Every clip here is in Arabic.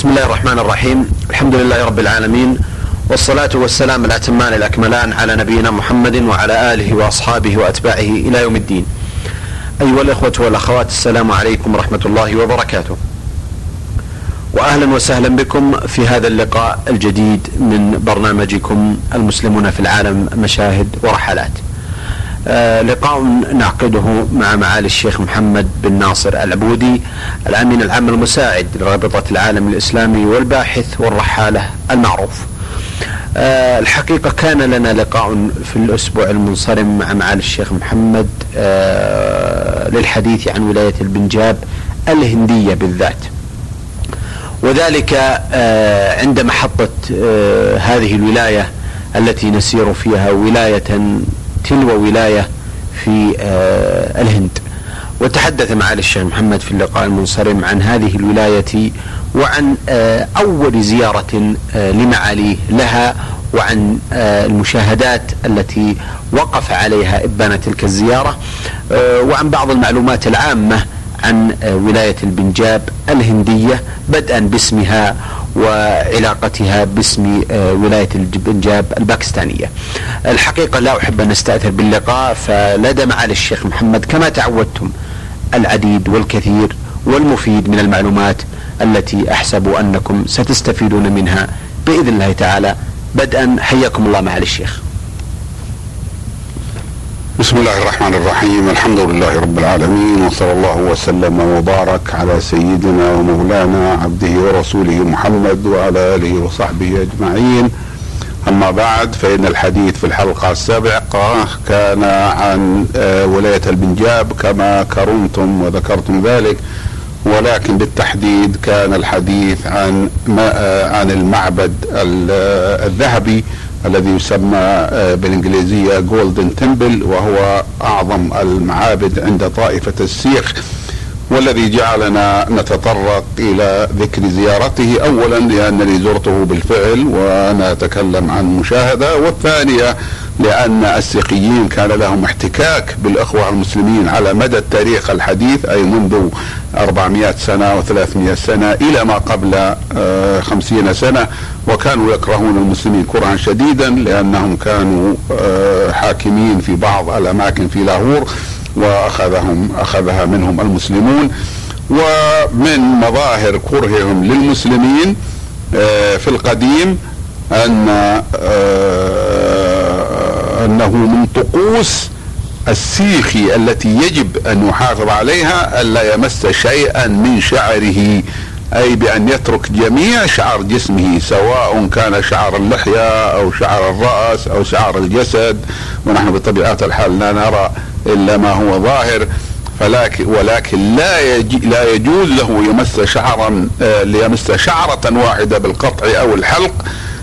بسم الله الرحمن الرحيم. الحمد لله رب العالمين والصلاة والسلام الأتمان الأكملان على نبينا محمد وعلى آله وأصحابه وأتباعه إلى يوم الدين. أيها الإخوة والأخوات السلام عليكم ورحمة الله وبركاته. وأهلا وسهلا بكم في هذا اللقاء الجديد من برنامجكم المسلمون في العالم مشاهد ورحلات. لقاء نعقده مع معالي الشيخ محمد بن ناصر العبودي الأمين العام المساعد لرابطة العالم الإسلامي والباحث والرحالة المعروف. آه الحقيقة كان لنا لقاء في الأسبوع المنصرم مع معالي الشيخ محمد آه للحديث عن ولاية البنجاب الهندية بالذات. وذلك آه عند محطه آه هذه الولاية التي نسير فيها ولاية تلو ولاية في آه الهند. وتحدث معالي الشيخ محمد في اللقاء المنصرم عن هذه الولاية وعن آه أول زيارة آه لمعاليه لها وعن المشاهدات التي وقف عليها إبان تلك الزيارة وعن بعض المعلومات العامة عن ولاية البنجاب الهندية بدءا باسمها وعلاقتها باسم ولاية البنجاب الباكستانية. الحقيقة لا أحب أن أستأثر باللقاء فلدى معالي الشيخ محمد كما تعودتم العديد والكثير والمفيد من المعلومات التي أحسب أنكم ستستفيدون منها بإذن الله تعالى. بدءا حياكم الله معالي الشيخ. بسم الله الرحمن الرحيم. الحمد لله رب العالمين وصلى الله وسلم وبارك على سيدنا ومولانا عبده ورسوله محمد وعلى آله وصحبه أجمعين. أما بعد فإن الحديث في الحلقة السابقة كان عن ولاية البنجاب كما كرمتم وذكرتم ذلك ولكن بالتحديد كان الحديث عن عن المعبد الذهبي الذي يسمى بالإنجليزية جولدن تمبل وهو أعظم المعابد عند طائفة السيخ. والذي جعلنا نتطرق إلى ذكر زيارته. اولا لأنني زرته بالفعل وأنا أتكلم عن مشاهدة. والثانية لأن السيخيين كان لهم احتكاك بالأخوة المسلمين على مدى التاريخ الحديث أي منذ 400 سنة و300 سنة إلى ما قبل 50 سنة. وكانوا يكرهون المسلمين كرها شديدا لأنهم كانوا حاكمين في بعض الأماكن في لاهور. واخذهم أخذها منهم المسلمون ومن مظاهر كرههم للمسلمين في القديم أن أنه من طقوس السيخي التي يجب أن يحافظ عليها الا يمس شيئا من شعره أي بأن يترك جميع شعر جسمه سواء كان شعر اللحية أو شعر الرأس أو شعر الجسد ونحن بطبيعة الحال لا نرى إلا ما هو ظاهر فلكن ولكن لا لا يجوز له يمس شعرا ليمس شعرة واحدة بالقطع أو الحلق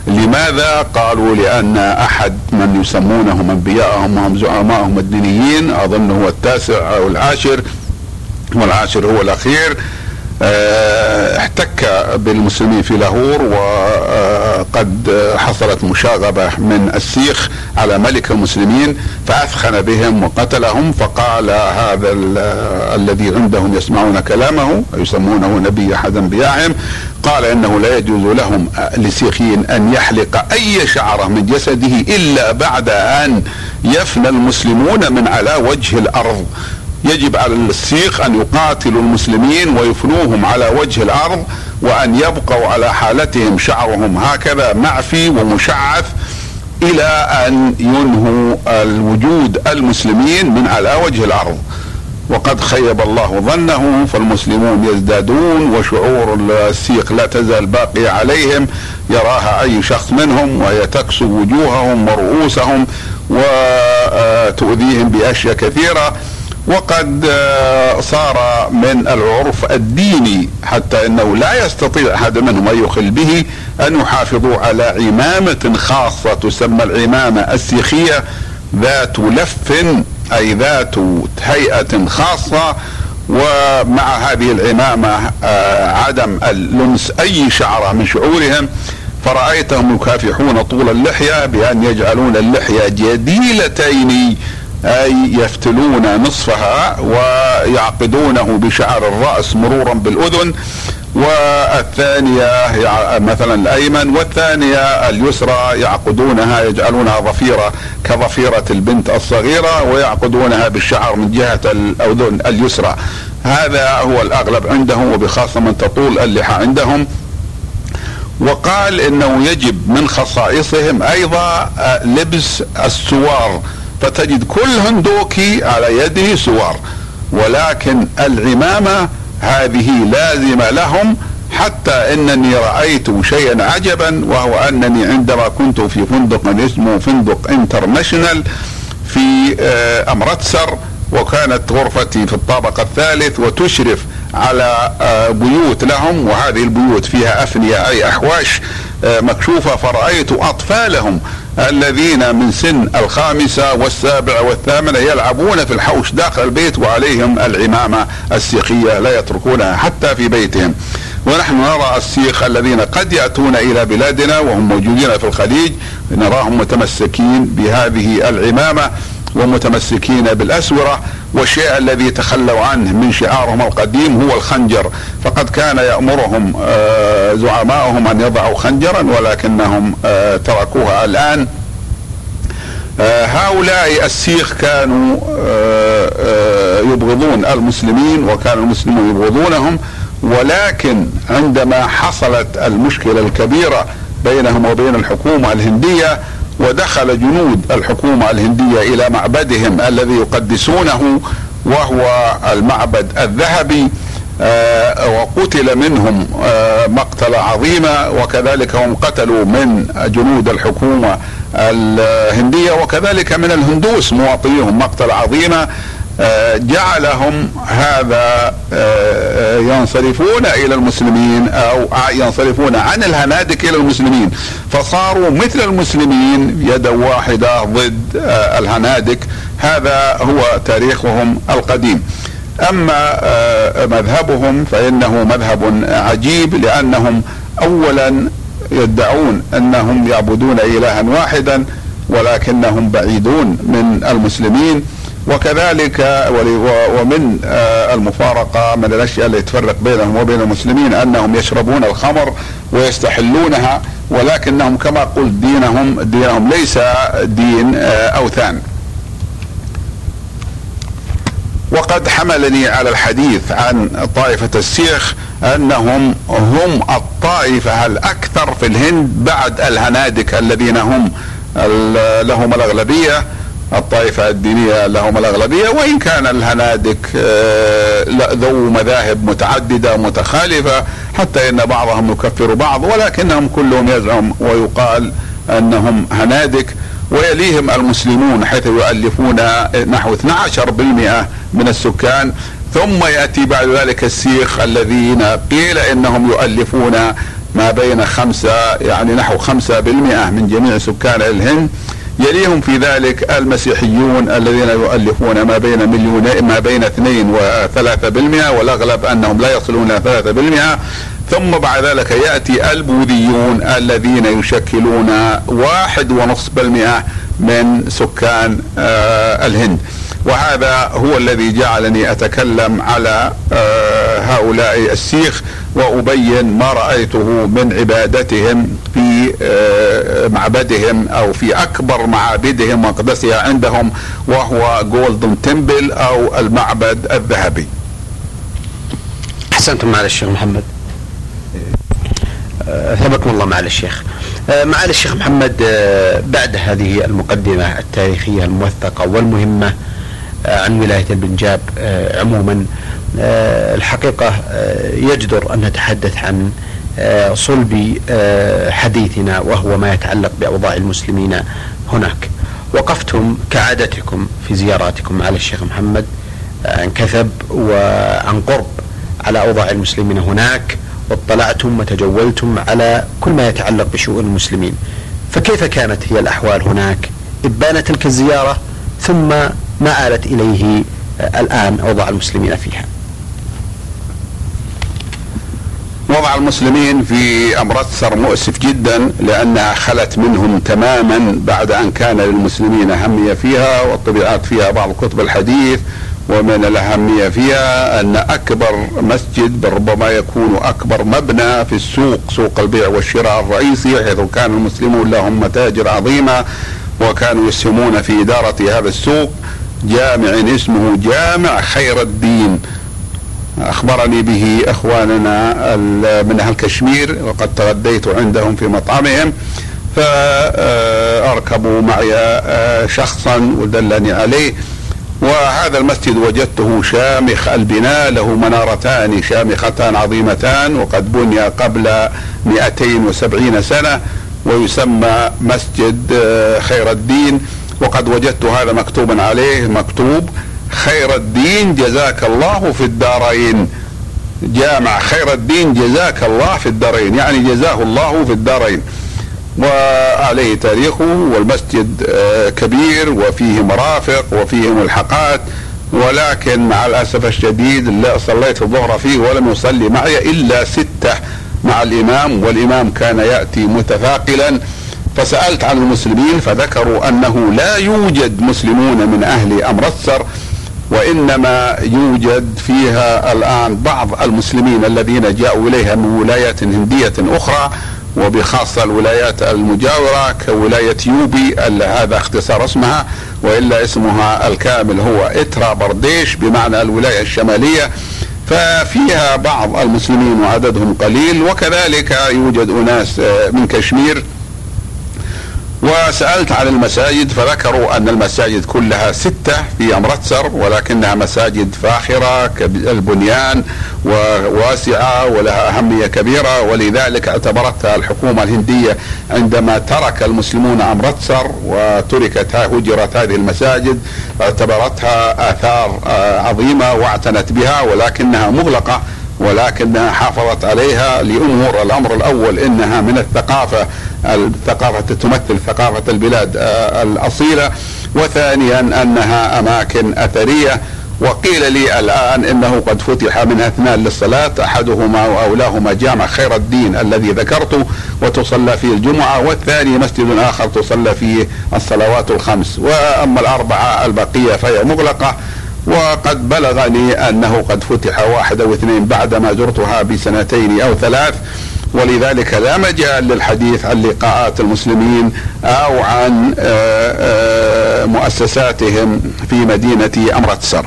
لماذا؟ قالوا لأن أحد من يسمونهم أنبياءهم وهم زعمائهم الدينيين أظن هو التاسع أو العاشر والعاشر هو الأخير احتك بالمسلمين في لاهور وقد حصلت مشاغبة من السيخ على ملك المسلمين فأثخن بهم وقتلهم فقال هذا الذي عندهم يسمعون كلامه يسمونه نبي أحد أنبيائهم قال إنه لا يجوز لهم لسيخين أن يحلق أي شعرة من جسده إلا بعد أن يفنى المسلمون من على وجه الأرض. يجب على السيخ أن يقاتلوا المسلمين ويفنوهم على وجه الأرض وأن يبقوا على حالتهم شعرهم هكذا معفي ومشعث إلى أن ينهوا الوجود المسلمين من على وجه الأرض. وقد خيب الله ظنه فالمسلمون يزدادون وشعور السيق لا تزال باقية عليهم. يراها أي شخص منهم وهي تكسو وجوههم ورؤوسهم وتؤذيهم بأشياء كثيرة. وقد صار من العرف الديني حتى إنه لا يستطيع أحد منهم أن يخل به أن يحافظوا على عمامة خاصة تسمى العمامة السيخية ذات لف أي ذات هيئة خاصة. ومع هذه العمامة عدم اللمس أي شعره من شعورهم فرأيتهم يكافحون طول اللحية بأن يجعلون اللحية جديلتين أي يفتلون نصفها ويعقدونه بشعر الرأس مرورا بالأذن. والثانية مثلا الأيمن والثانية اليسرى يعقدونها يجعلونها ضفيرة كضفيرة البنت الصغيرة ويعقدونها بالشعر من جهة الأذن اليسرى. هذا هو الأغلب عندهم وبخاصة من تطول اللحى عندهم. وقال إنه يجب من خصائصهم أيضا لبس السوار. فتجد كل هندوكي على يده سوار ولكن العمامة هذه لازمة لهم حتى إنني رأيت شيئا عجبا وهو أنني عندما كنت في فندق اسمه فندق International في آه، أمرتسر وكانت غرفتي في الطابق الثالث وتشرف على آه، بيوت لهم وهذه البيوت فيها أفنية أي أحواش آه، مكشوفة فرأيت أطفالهم الذين من سن الخامسه والسابعه والثامنه يلعبون في الحوش داخل البيت وعليهم العمامة السيخية لا يتركونها حتى في بيتهم. ونحن نرى السيخ الذين قد يأتون إلى بلادنا وهم موجودين في الخليج. نراهم متمسكين بهذه العمامة ومتمسكين بالأسورة. والشيء الذي تخلوا عنه من شعارهم القديم هو الخنجر. فقد كان يأمرهم آه، زعماؤهم أن يضعوا خنجرا ولكنهم آه، تركوها الآن. آه، هؤلاء السيخ كانوا يبغضون المسلمين وكان المسلمون يبغضونهم ولكن عندما حصلت المشكلة الكبيرة بينهم وبين الحكومة الهندية ودخل جنود الحكومة الهندية إلى معبدهم الذي يقدسونه وهو المعبد الذهبي آه وقتل منهم آه مقتلة عظيمة وكذلك هم قتلوا من جنود الحكومة الهندية وكذلك من الهندوس مواطنيهم مقتلة عظيمة جعلهم هذا آه، ينصرفون إلى المسلمين أو ينصرفون عن الهنادك إلى المسلمين. فصاروا مثل المسلمين يدا واحدة ضد آه، الهنادك. هذا هو تاريخهم القديم. أما مذهبهم فإنه مذهب عجيب لأنهم اولا يدعون أنهم يعبدون الها واحدا ولكنهم بعيدون من المسلمين. وكذلك ومن آه، المفارقة من الأشياء اللي تفرق بينهم وبين المسلمين أنهم يشربون الخمر ويستحلونها ولكنهم كما قلت دينهم دينهم ليس دين آه، أوثان. وقد حملني على الحديث عن طائفة السيخ أنهم هم الطائفة الأكثر في الهند بعد الهنادك الذين هم لهم الأغلبية الطائفة الدينية لهم الأغلبية وإن كان الهنادك آه، ذو مذاهب متعددة متخالفة حتى إن بعضهم يكفر بعض ولكنهم كلهم يزعم ويقال أنهم هنادك. ويليهم المسلمون حيث يؤلفون نحو 12% من السكان. ثم يأتي بعد ذلك السيخ الذين قيل إنهم يؤلفون ما بين خمسة يعني نحو خمسة بالمئة من جميع سكان الهند. يليهم في ذلك المسيحيون الذين يؤلفون ما بين مليونين ما بين اثنين وثلاثة بالمئة والأغلب أنهم لا يصلون ثلاثة بالمئة. ثم بعد ذلك يأتي البوذيون الذين يشكلون واحد ونصف بالمئة من سكان آه الهند. وهذا هو الذي جعلني أتكلم على آه، هؤلاء السيخ وأبين ما رأيته من عبادتهم في آه، معبدهم أو في أكبر معابدهم واقدسها عندهم وهو جولدن تمبل أو المعبد الذهبي. أحسنتم معالي الشيخ محمد. ثبكم الله معالي الشيخ. معالي الشيخ محمد بعد هذه المقدمة التاريخية الموثقة والمهمة آه، عن ولاية البنجاب آه، عموما. آه، الحقيقة يجدر أن نتحدث عن صلب حديثنا وهو ما يتعلق بأوضاع المسلمين هناك. وقفتم كعادتكم في زياراتكم على الشيخ محمد عن كثب وعن قرب على أوضاع المسلمين هناك واطلعتم وتجولتم على كل ما يتعلق بشؤون المسلمين. فكيف كانت هي الأحوال هناك؟ إبان تلك الزيارة ثم ما آلت إليه الآن أوضاع المسلمين فيها. وضع المسلمين في أمرتسر مؤسف جدا لأنها خلت منهم تماما بعد أن كان للمسلمين أهمية فيها والطبيعات فيها بعض كتب الحديث ومن الأهمية فيها أن أكبر مسجد ربما يكون أكبر مبنى في السوق سوق البيع والشراء الرئيسي حيث كان المسلمون لهم متاجر عظيمة وكانوا يسهمون في إدارة هذا السوق. جامع اسمه جامع خير الدين. أخبرني به أخواننا من أهل كشمير وقد تغديت عندهم في مطعمهم فأركبوا معي آه، شخصا ودلني عليه. وهذا المسجد وجدته شامخ البناء له منارتان شامختان عظيمتان وقد بني قبل 270 سنة ويسمى مسجد آه، خير الدين. وقد وجدت هذا مكتوبا عليه مكتوب خير الدين جزاك الله في الدارين. جامع خير الدين جزاك الله في الدارين يعني جزاه الله في الدارين. وعليه تاريخه والمسجد آه، كبير وفيه مرافق وفيه ملحقات ولكن مع الأسف الشديد لا صليت الظهر فيه ولم يصلي معي إلا ستة مع الإمام والإمام كان يأتي متثاقلا فسألت عن المسلمين فذكروا أنه لا يوجد مسلمون من أهل امرتسر وإنما يوجد فيها الآن بعض المسلمين الذين جاءوا إليها من ولايات هندية أخرى وبخاصة الولايات المجاورة كولاية يوبي هذا اختصار اسمها وإلا اسمها الكامل هو إترا برديش بمعنى الولاية الشمالية. ففيها بعض المسلمين وعددهم قليل وكذلك يوجد أناس آه، من كشمير وسألت عن المساجد فذكروا أن المساجد كلها ستة في أمرتسر ولكنها مساجد فاخرة البنيان وواسعة ولها أهمية كبيرة ولذلك اعتبرتها الحكومة الهندية عندما ترك المسلمون أمرتسر وتركت هجرت هذه المساجد اعتبرتها آثار آه، عظيمة واعتنت بها ولكنها مغلقة ولكنها حافظت عليها لامور الأمر الأول إنها من الثقافة الثقافه تمثل ثقافة البلاد آه، الأصيلة. وثانيا أنها أماكن أثرية. وقيل لي الآن إنه قد فتح منها اثنان للصلاة أحدهما وأولاهما جامع خير الدين الذي ذكرته وتصلى فيه الجمعة. والثاني مسجد آخر تصلى فيه الصلوات الخمس. وأما الأربعة البقية فهي مغلقة. وقد بلغني أنه قد فتح واحد أو اثنين بعدما زرتها بسنتين أو ثلاث. ولذلك لا مجال للحديث عن لقاءات المسلمين أو عن آه، آه، مؤسساتهم في مدينة امرتسر.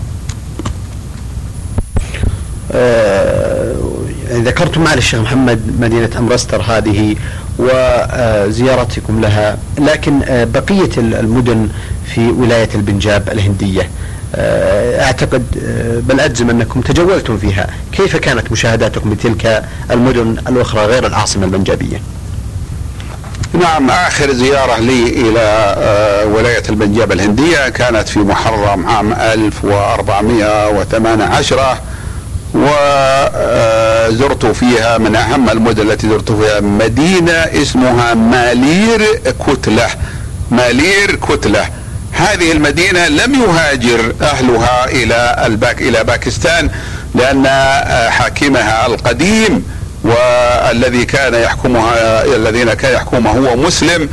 آه، ذكرتم معالي الشيخ محمد مدينة أمرستر هذه وزيارتكم لها لكن بقية المدن في ولاية البنجاب الهندية آه، أعتقد آه، بل أجزم أنكم تجولتم فيها، كيف كانت مشاهداتكم لتلك المدن الأخرى غير العاصمة البنجابية؟ نعم آخر زيارة لي إلى آه، ولاية البنجاب الهندية كانت في محرم عام 1418 وزرت فيها من أهم المدن التي زرت فيها مدينة اسمها مالير كتلة. مالير كتلة. هذه المدينة لم يهاجر أهلها إلى الباك إلى باكستان لأن حاكمها القديم والذي كان يحكمها الذين كان يحكمها هو مسلم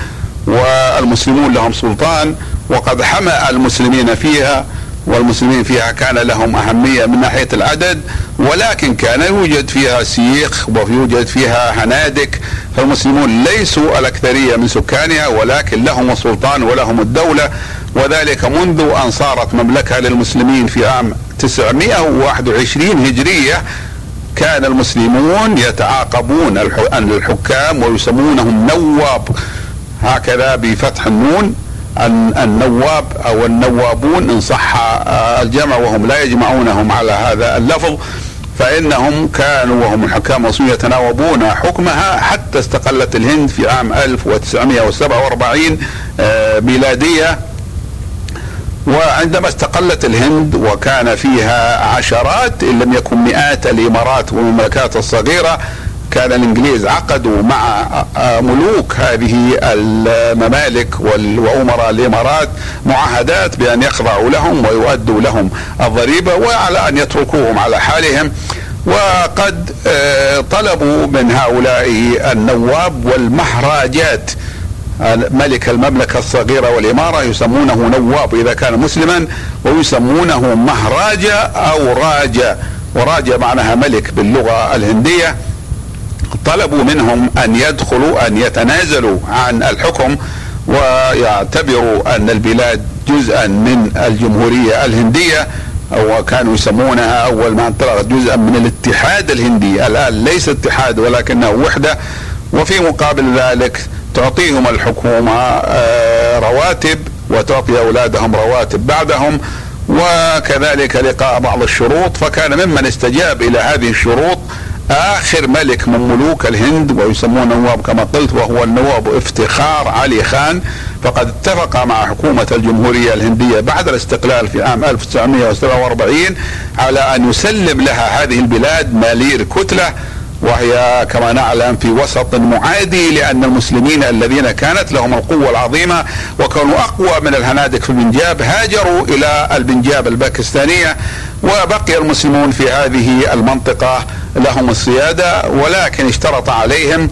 والمسلمون لهم سلطان وقد حمى المسلمين فيها والمسلمين فيها كان لهم أهمية من ناحية العدد ولكن كان يوجد فيها سيخ ويوجد فيها هنادك فالمسلمون ليسوا الأكثرية من سكانها ولكن لهم السلطان ولهم الدولة. وذلك منذ أن صارت مملكة للمسلمين في عام 921 هجرية كان المسلمون يتعاقبون الحكام ويسمونهم نواب. هكذا بفتح النون النواب أو النوابون إن صح آه، الجمع وهم لا يجمعونهم على هذا اللفظ فإنهم كانوا وهم الحكام المسلمين يتناوبون حكمها حتى استقلت الهند في عام 1947 آه، ميلادية. وعندما استقلت الهند وكان فيها عشرات إن لم يكن مئات الإمارات والمملكات الصغيرة كان الإنجليز عقدوا مع ملوك هذه الممالك وأمراء الإمارات معاهدات بأن يخضعوا لهم ويؤدوا لهم الضريبة وعلى أن يتركوهم على حالهم. وقد آه، طلبوا من هؤلاء النواب والمهراجات ملك المملكة الصغيرة والإمارة يسمونه نواب إذا كان مسلما ويسمونه مهراجة أو راجة وراجة معناها ملك باللغة الهندية. طلبوا منهم أن يدخلوا أن يتنازلوا عن الحكم ويعتبروا أن البلاد جزءا من الجمهورية الهندية. وكانوا يسمونها أول ما انطلقت جزءا من الاتحاد الهندي. الآن ليس اتحاد ولكنه وحدة. وفي مقابل ذلك تعطيهم الحكومة آه، رواتب وتعطي أولادهم رواتب بعدهم وكذلك لقاء بعض الشروط. فكان ممن استجاب إلى هذه الشروط آخر ملك من ملوك الهند ويسمونه نواب كما قلت وهو النواب افتخار علي خان. فقد اتفق مع حكومة الجمهورية الهندية بعد الاستقلال في عام 1947 على أن يسلم لها هذه البلاد مالير كتلة. وهي كما نعلم في وسط معادي لأن المسلمين الذين كانت لهم القوة العظيمة وكانوا أقوى من الهنادك في البنجاب هاجروا إلى البنجاب الباكستانية وبقي المسلمون في هذه المنطقة لهم السيادة ولكن اشترط عليهم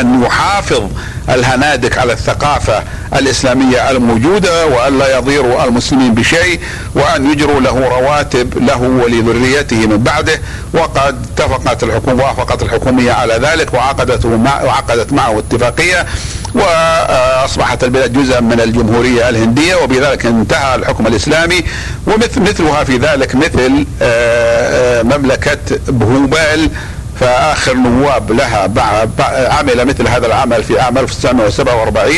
أن يحافظ الهنادك على الثقافة الإسلامية الموجودة وألا يضيروا المسلمين بشيء وأن يجروا له رواتب له ولذريته من بعده. وقد اتفقت الحكومة وافقت الحكومية على ذلك وعقدت مع وعقدت معه اتفاقية وأصبحت البلاد جزءا من الجمهورية الهندية وبذلك انتهى الحكم الإسلامي. ومثل مثلها في ذلك مثل آه، آه، مملكة بهوبال فآخر نواب لها عمل مثل هذا العمل في عام 1947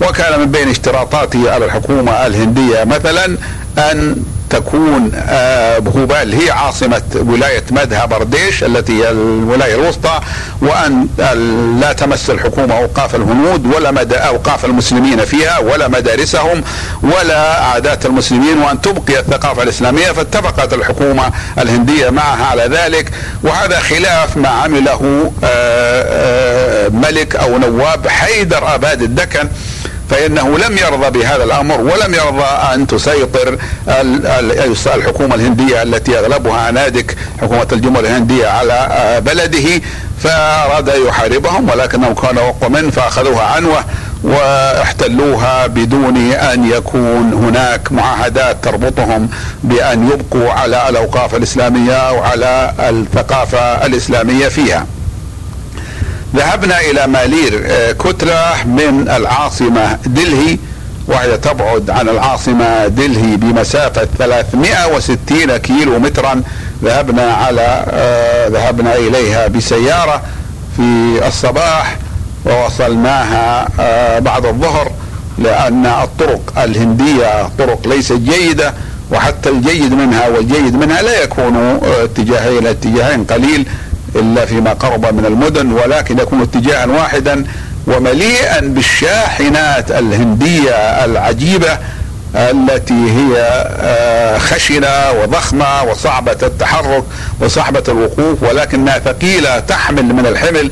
وكان من بين اشتراطاته على الحكومة الهندية مثلا أن تكون آه، بهوبال هي عاصمة ولاية مدها برديش التي هي الولاية الوسطى وأن لا تمس الحكومة أوقاف الهنود ولا مدى أوقاف المسلمين فيها ولا مدارسهم ولا عادات المسلمين وأن تبقي الثقافة الإسلامية فاتفقت الحكومة الهندية معها على ذلك. وهذا خلاف ما عمله آه، آه، ملك أو نواب حيدر أباد الدكن فإنه لم يرضى بهذا الأمر ولم يرضى أن تسيطر الحكومة الهندية التي أغلبها نادك حكومة الجمهورية الهندية على آه، بلده فأراد يحاربهم ولكنهم كانوا أقوى منه فأخذوها عنوة واحتلوها بدون أن يكون هناك معاهدات تربطهم بأن يبقوا على الأوقاف الإسلامية أو على الثقافة الإسلامية فيها. ذهبنا إلى مالير آه، كترة من العاصمة دلهي وهي تبعد عن العاصمة دلهي بمسافة 360 كيلو مترا ذهبنا على آه، ذهبنا إليها بسيارة في الصباح ووصلناها آه، بعد الظهر لأن الطرق الهندية طرق ليست جيدة وحتى الجيد منها والجيد منها لا يكون اتجاهين اتجاهين قليل. إلا فيما قرب من المدن ولكن يكون اتجاها واحدا ومليئا بالشاحنات الهندية العجيبة التي هي آه، خشنة وضخمة وصعبة التحرك وصعبة الوقوف ولكنها ثقيلة تحمل من الحمل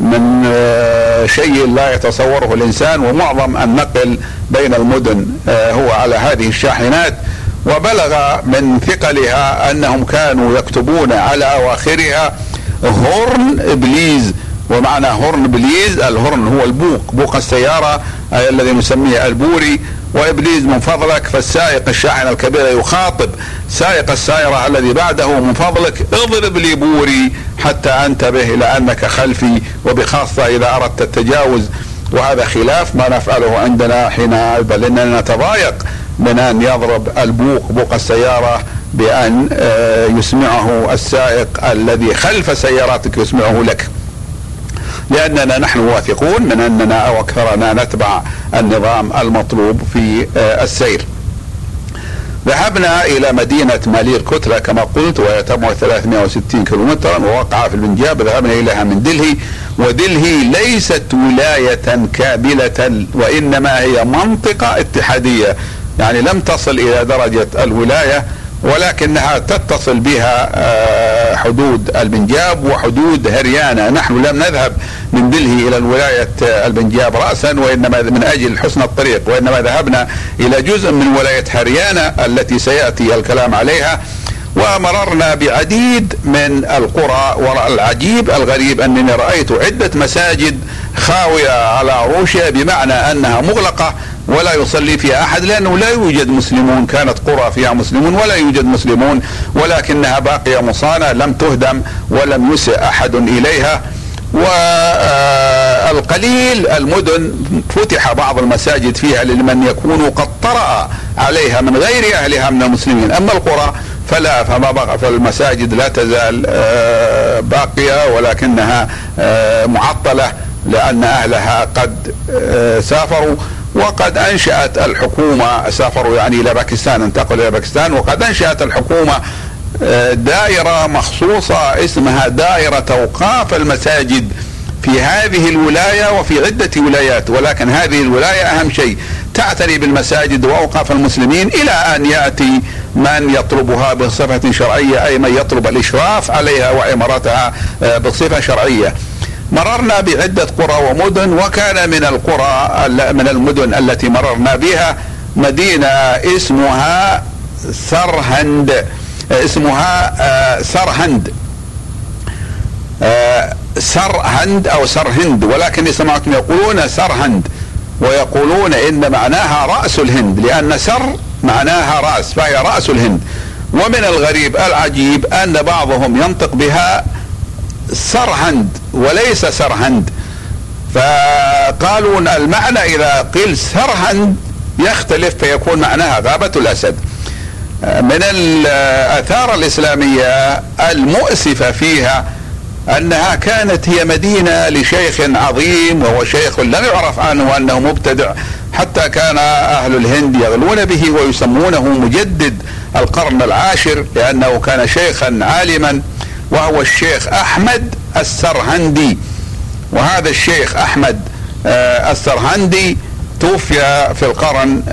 من آه، شيء لا يتصوره الإنسان ومعظم النقل بين المدن آه، هو على هذه الشاحنات. وبلغ من ثقلها أنهم كانوا يكتبون على أواخرها horn please ومعنى horn please ال horn هو البوق بوق السيارة الذي نسميه البوري. و please من فضلك فالسائق الشاحنة الكبيرة يخاطب سائق السائرة الذي بعده من فضلك. اضرب لي بوري حتى أنتبه إلى أنك خلفي وبخاصة إذا أردت التجاوز. وهذا خلاف ما نفعله عندنا حين بل إننا نتضايق من أن يضرب البوق بوق السيارة بأن آه، يسمعه السائق الذي خلف سياراتك يسمعه لك. لأننا نحن واثقون من أننا أو أكثرنا نتبع النظام المطلوب في آه، السير. ذهبنا إلى مدينة مالير كتلة كما قلت وهي تبعد 360 كيلومترا ووقع في البنجاب ذهبنا إليها من دلهي ودلهي ليست ولاية كاملة وإنما هي منطقة اتحادية. يعني لم تصل إلى درجة الولاية. ولكنها تتصل بها آه، حدود البنجاب وحدود هريانا نحن لم نذهب من دلهي إلى الولاية البنجاب راسا وإنما من أجل حسن الطريق وإنما ذهبنا إلى جزء من ولاية هريانا التي سيأتي الكلام عليها. ومررنا بعديد من القرى والعجيب الغريب أنني رأيت عدة مساجد خاوية على عروشها بمعنى أنها مغلقة ولا يصلي فيها أحد لأنه لا يوجد مسلمون. كانت قرى فيها مسلمون ولا يوجد مسلمون ولكنها باقية مصانه لم تهدم ولم يسئ أحد إليها. والقليل المدن فتح بعض المساجد فيها لمن يكون قد طرأ عليها من غير أهلها من المسلمين. أما القرى فلا فما بقى فالمساجد لا تزال آه، باقية ولكنها آه، معطلة لأن أهلها قد آه، سافروا. وقد أنشأت الحكومة سافروا يعني إلى باكستان انتقلوا إلى باكستان وقد أنشأت الحكومة دائرة مخصوصة اسمها دائرة اوقاف المساجد في هذه الولاية وفي عدة ولايات ولكن هذه الولاية أهم شيء تعتني بالمساجد وأوقاف المسلمين إلى أن يأتي من يطلبها بصفة شرعية أي من يطلب الإشراف عليها وعمارتها آه، بصفة شرعية. مررنا بعدة قرى ومدن وكان من القرى من المدن التي مررنا بها مدينة اسمها سرهند اسمها آه، سرهند. آه، سرهند أو سرهند ولكن سمعتم يقولون سرهند ويقولون إن معناها رأس الهند لأن سر معناها رأس فهي رأس الهند. ومن الغريب العجيب أن بعضهم ينطق بها سرهند وليس سرهند. فقالوا المعنى إذا قيل سرهند يختلف فيكون معناها غابة الأسد. من الآثار الإسلامية المؤسفة فيها أنها كانت هي مدينة لشيخ عظيم وهو شيخ لم يعرف عنه أنه مبتدع حتى كان أهل الهند يغلون به ويسمونه مجدد القرن العاشر لأنه كان شيخا عالما. وهو الشيخ أحمد السرهندي. وهذا الشيخ أحمد آه، السرهندي توفي في القرن آه،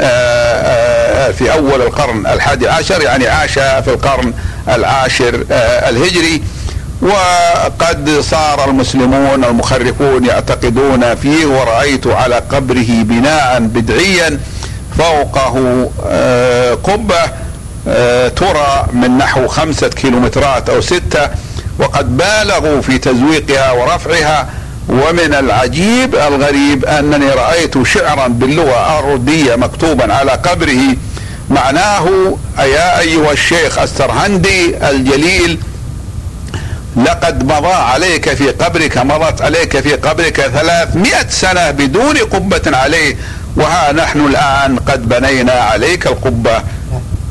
آه، في أول القرن الحادي عشر يعني عاش في القرن العاشر الهجري. وقد صار المسلمون المخرفون يعتقدون فيه ورأيت على قبره بناء بدعيا فوقه قبة ترى من نحو خمسة كيلومترات أو ستة. وقد بالغوا في تزويقها ورفعها. ومن العجيب الغريب أنني رأيت شعرا باللغة الرديه مكتوبا على قبره. معناه يا أيها الشيخ السرهندي الجليل لقد مضى عليك في قبرك مضت عليك في قبرك ثلاثمائة سنة بدون قبة عليه وها نحن الآن قد بنينا عليك القبة.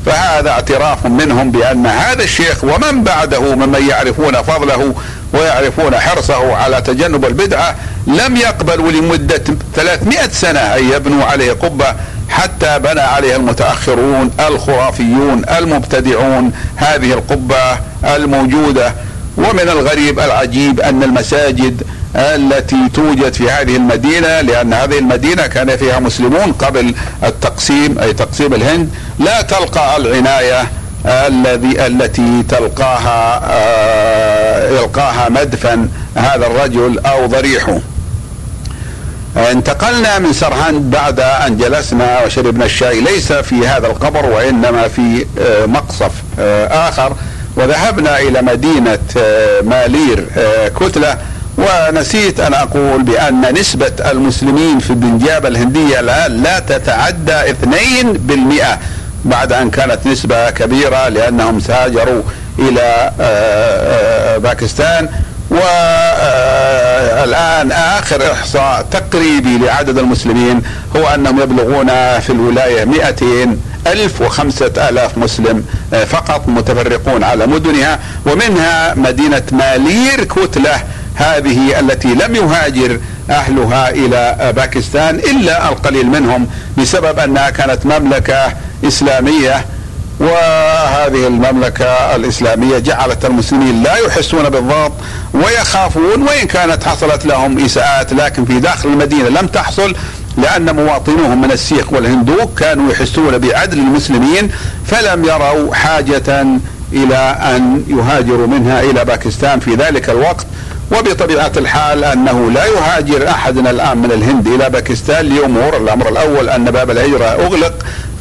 فهذا اعتراف منهم بأن هذا الشيخ ومن بعده ممن يعرفون فضله ويعرفون حرصه على تجنب البدعة لم يقبلوا لمدة 300 سنة أن يبنوا عليه قبة حتى بنى عليها المتأخرون الخرافيون المبتدعون. هذه القبة الموجودة ومن الغريب العجيب أن المساجد التي توجد في هذه المدينة لأن هذه المدينة كان فيها مسلمون قبل التقسيم أي تقسيم الهند. لا تلقى العناية الذي التي تلقاها آه، يلقاها مدفن هذا الرجل أو ضريحه. انتقلنا من سرهند بعد أن جلسنا وشربنا الشاي. ليس في هذا القبر وإنما في آه، مقصف آه، آخر. وذهبنا إلى مدينة مالير كتلة. ونسيت أن أقول بأن نسبة المسلمين في البنجاب الهندية الان لا تتعدى 2% بعد أن كانت نسبة كبيرة لأنهم ساجروا إلى آه، آه، باكستان. والآن آخر إحصاء تقريبي لعدد المسلمين هو أنهم يبلغون في الولاية 200 ألف وخمسة آلاف مسلم آه، فقط متفرقون على مدنها ومنها مدينة مالير كتلة هذه التي لم يهاجر أهلها إلى باكستان إلا القليل منهم بسبب أنها كانت مملكة إسلامية. وهذه المملكة الإسلامية جعلت المسلمين لا يحسون بالضبط ويخافون وإن كانت حصلت لهم إساءات لكن في داخل المدينة لم تحصل لأن مواطنوهم من السيخ والهندوك كانوا يحسون بعدل المسلمين فلم يروا حاجة إلى أن يهاجروا منها إلى باكستان في ذلك الوقت. وبطبيعة الحال أنه لا يهاجر أحدنا الآن من الهند إلى باكستان لأمور الأمر الأول أن باب الهجرة أغلق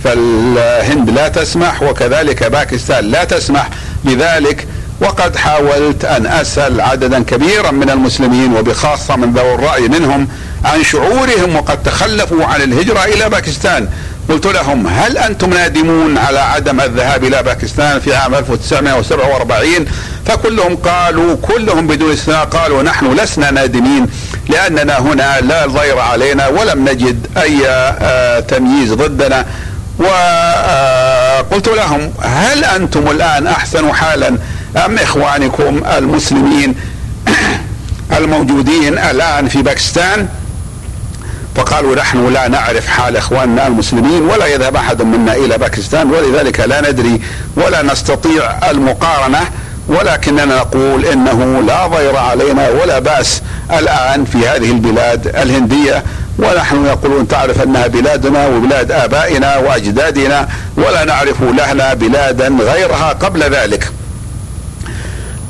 فالهند لا تسمح وكذلك باكستان لا تسمح لذلك وقد حاولت أن أسأل عددا كبيرا من المسلمين وبخاصة من ذوي الرأي منهم عن شعورهم وقد تخلفوا عن الهجرة إلى باكستان. قلت لهم هل أنتم نادمون على عدم الذهاب إلى باكستان في عام 1947 فكلهم قالوا كلهم بدون استثناء قالوا نحن لسنا نادمين لأننا هنا لا ضير علينا ولم نجد أي آه، تمييز ضدنا. وقلت لهم هل أنتم الآن أحسن حالا أم إخوانكم المسلمين الموجودين الآن في باكستان؟ فقالوا نحن لا نعرف حال إخواننا المسلمين ولا يذهب أحد منا إلى باكستان ولذلك لا ندري ولا نستطيع المقارنة ولكننا نقول إنه لا ضير علينا ولا بأس الآن في هذه البلاد الهندية ونحن يقولون تعرف أنها بلادنا وبلاد آبائنا وأجدادنا ولا نعرف لنا بلادا غيرها قبل ذلك.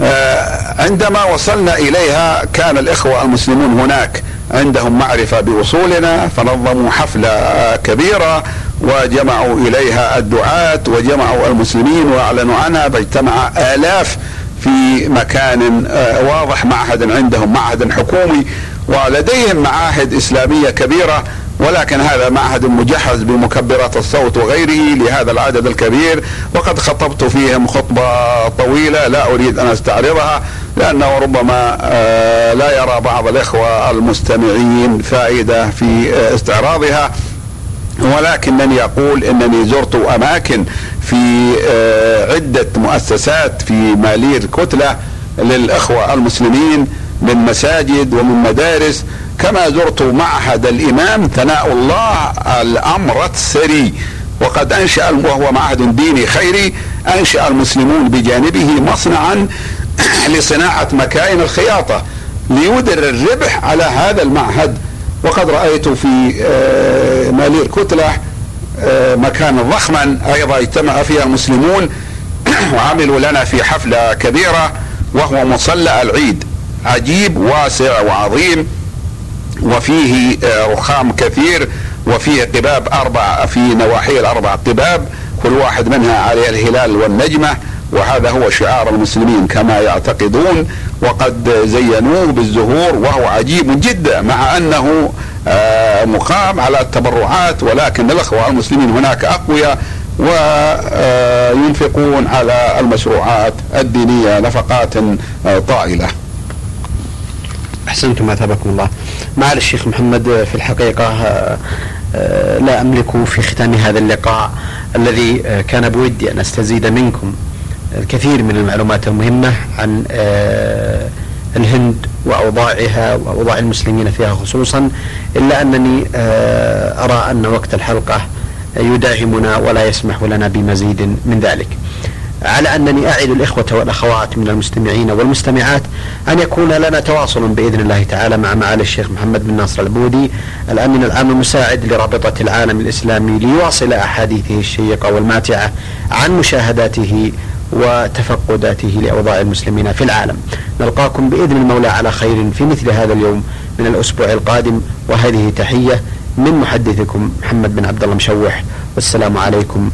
آه، عندما وصلنا إليها كان الإخوة المسلمون هناك عندهم معرفة بأصولنا فنظموا حفلة كبيرة وجمعوا إليها الدعاة وجمعوا المسلمين وأعلنوا عنها فاجتمع آلاف في مكان آه، واضح معهد عندهم معهد حكومي ولديهم معاهد إسلامية كبيرة ولكن هذا معهد مجهز بمكبرات الصوت وغيره لهذا العدد الكبير وقد خطبت فيهم خطبة طويلة لا أريد أن أستعرضها. لأنه ربما آه، لا يرى بعض الإخوة المستمعين فائدة في آه، استعراضها. ولكنني أقول إنني زرت أماكن في آه، عدة مؤسسات في مالير كتله للإخوة المسلمين من مساجد ومن مدارس. كما زرت معهد الإمام ثناء الله الامرت سري وقد أنشأ وهو معهد ديني خيري أنشأ المسلمون بجانبه مصنعا لصناعة مكاين الخياطة ليدر الربح على هذا المعهد. وقد رأيت في آه، مالير كتله آه، مكانا ضخما أيضا اجتمع فيها المسلمون وعملوا لنا في حفلة كبيرة وهو مصلى العيد. عجيب واسع وعظيم وفيه آه، رخام كثير وفيه قباب أربع في نواحي الأربع قباب كل واحد منها عليه الهلال والنجمة. وهذا هو شعار المسلمين كما يعتقدون وقد زينوه بالزهور وهو عجيب جدا مع أنه آه، مقام على التبرعات ولكن الأخوة المسلمين هناك أقوياء وينفقون على المشروعات الدينية نفقات آه، طائلة. أحسنتم أثابكم الله. معالي الشيخ محمد في الحقيقة آه، لا أملك في ختام هذا اللقاء الذي كان بودي أن أستزيد منكم الكثير من المعلومات المهمة عن آه، الهند وأوضاعها وأوضاع المسلمين فيها خصوصا إلا أنني آه، أرى أن وقت الحلقة يداهمنا ولا يسمح لنا بمزيد من ذلك. على أنني أعد الإخوة والأخوات من المستمعين والمستمعات أن يكون لنا تواصل بإذن الله تعالى مع معالي الشيخ محمد بن ناصر البودي الأمين العام المساعد لرابطة العالم الإسلامي ليواصل أحاديثه الشيقة والماتعة عن مشاهداته وتفقداته لأوضاع المسلمين في العالم. نلقاكم بإذن المولى على خير في مثل هذا اليوم من الأسبوع القادم وهذه تحية من محدثكم محمد بن عبد الله مشوح والسلام عليكم